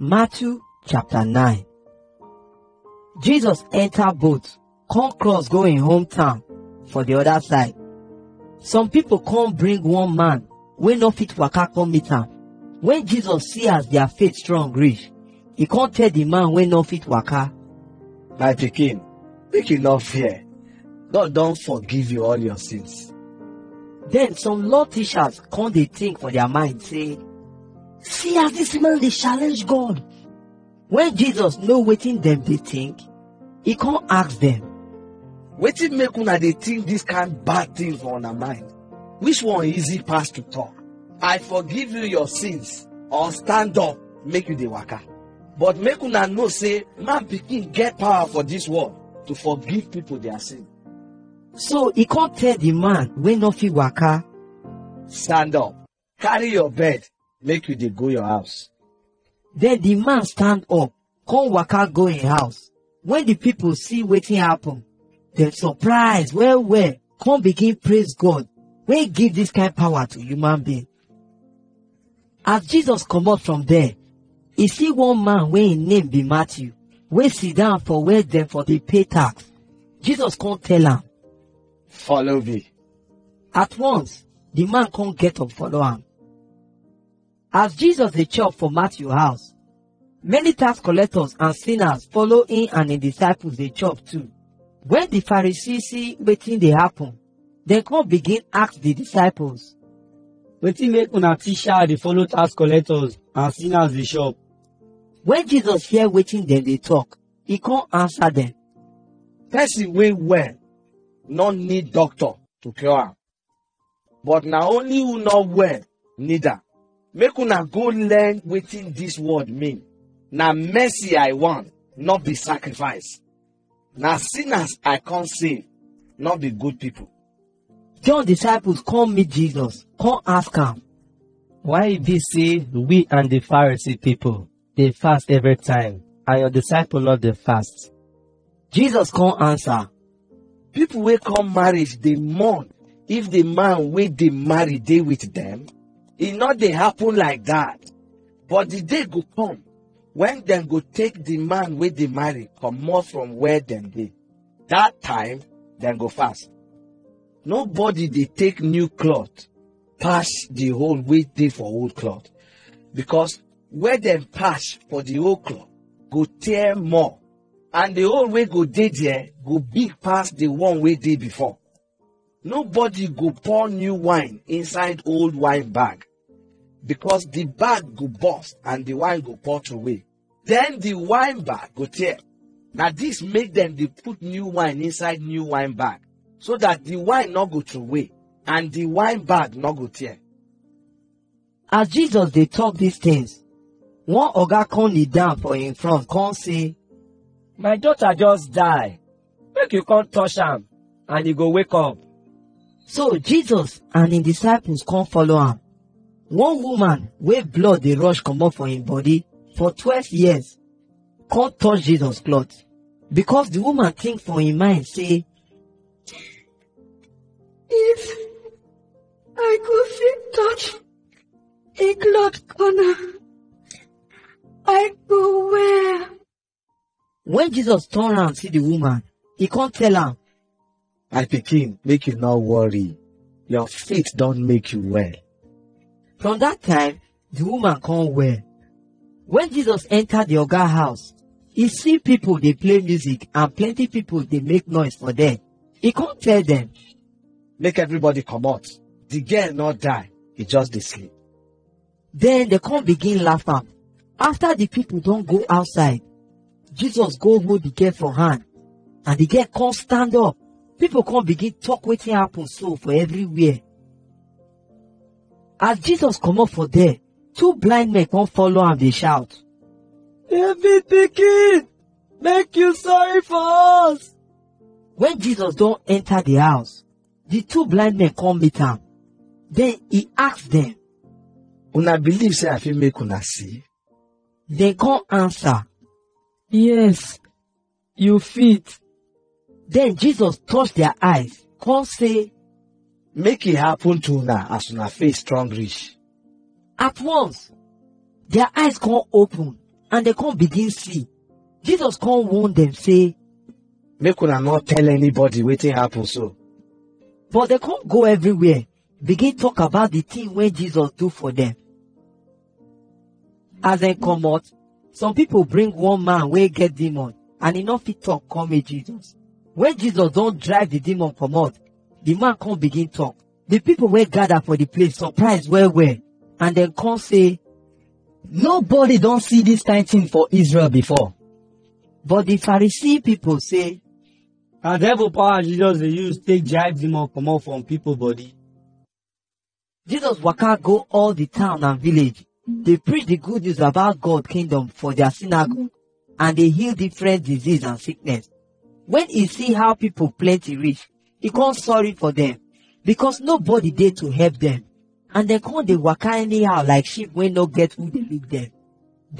Matthew chapter 9. Jesus enter boat, come cross going in hometown for the other side. Some people come bring one man wey no fit waka come meet am. When Jesus see as their faith strong reach, he come tell the man wey no fit waka, My pikin, make you not fear. God don't forgive you all your sins. Then some law teachers come dey think for their mind say, see as this man they challenge God. When Jesus know wetin them they think, he come ask them, Wetin make una dey think this kind bad thing for una mind? Which one easy pass to talk? I forgive you your sins or stand up make you dey waka. But make una know say man pikin get power for this world to forgive people their sin. so he come tell the man when no fit waka, Stand up, carry your bed, make you dey go your house. then the man stand up, come waka go him house. When the people see wetin happen, dem surprise well well, come begin praise God wey give this kind power to human being. As Jesus come comot from there, he see one man wey him name be Matthew, wey sit down for where dem for dey pay tax. Jesus come tell am, Follow me. At once, the man come get up follow am. As Jesus dey chop for Matthew house, many tax collectors and sinners follow in and him disciples dey chop too. When the Pharisees see wetin dey happen, dem come begin ask the disciples, wetin make una teacher dey follow tax collectors and sinners dey shop when Jesus hear wetin dem they talk, he come answer dem, Person wey well no need doctor to cure am. But na only who no well need am. Make una go learn wetin this word mean. Now mercy I want, not be sacrifice. Now sinners I can't save, not be good people. John disciples come meet Jesus, come ask am, why be say we and the pharisee people they fast every time and your disciple no dey fast Jesus come answer, People will come marriage dey mourn if the man wey dey marry dey with them. E no dey happen like that. But the day go come when dem go take the man wey dey marry comot from where dem dey. That time dem go fast. Nobody dey take new cloth pass the hole wey dey for old cloth because where dem pass for the old cloth go tear more and the hole wey go dey there go big pass the one wey dey before. Nobody go pour new wine inside old wine bag because the bag go burst and the wine go pour away. Then the wine bag go tear. Na this make dem dey put new wine inside new wine bag so that the wine not go to away and the wine bag no go tear. as Jesus they talk these things, one oga come kneel down for him front come say, my daughter just die make you come touch am and he go wake up So Jesus and him disciples come follow am. One woman wey blood dey rush comot for him body for twelve years come touch Jesus cloth because the woman think for him mind say, If I go fit touch a cloth corner, I go well. when Jesus turn round see the woman, he come tell am, My pikin, make you no worry. Your faith don make you well. From that time the woman come well. When Jesus entered the oga house, he see people they play music and plenty people they make noise for them. He come tell them, Make everybody come out. The girl not die. He just dey sleep. Then they come begin laugh. After the people don't go outside, Jesus go hold the girl for hand and the girl come stand up. People come begin talk wetin happen so for everywhere. As Jesus comot for there, two blind men come follow am dey shout. david pikin make you sorry for us When Jesus don enter the house, the two blind men come meet am. Then he ask them, Una believe say I fit make una see? dem come answer. yes you fit Then Jesus touch their eyes, come say, Make it happen to una as una face strong reach. At once, their eyes come open and they come begin see. Jesus come warn them say, Make una not tell anybody wetin happen so. but they come go everywhere, begin talk about the thing wey Jesus do for them. As dem out, some people bring one man wey get demon and e no fit talk come meet Jesus. When Jesus don drive the demon comot, the man come begin talk. The people wey gather for the place surprise well well and dem come say, Nobody don't see this kind thing for Israel before. but the Pharisee people say, Na devil power Jesus dey use take drive demon comot from people body. Jesus waka go all the town and village. They preach the good news about God kingdom for their synagogue and they heal different disease and sickness. When he see how people plenty reach, he come sorry for them because nobody there to help them. And they come they waka anyhow like sheep wey no get who dey lead them.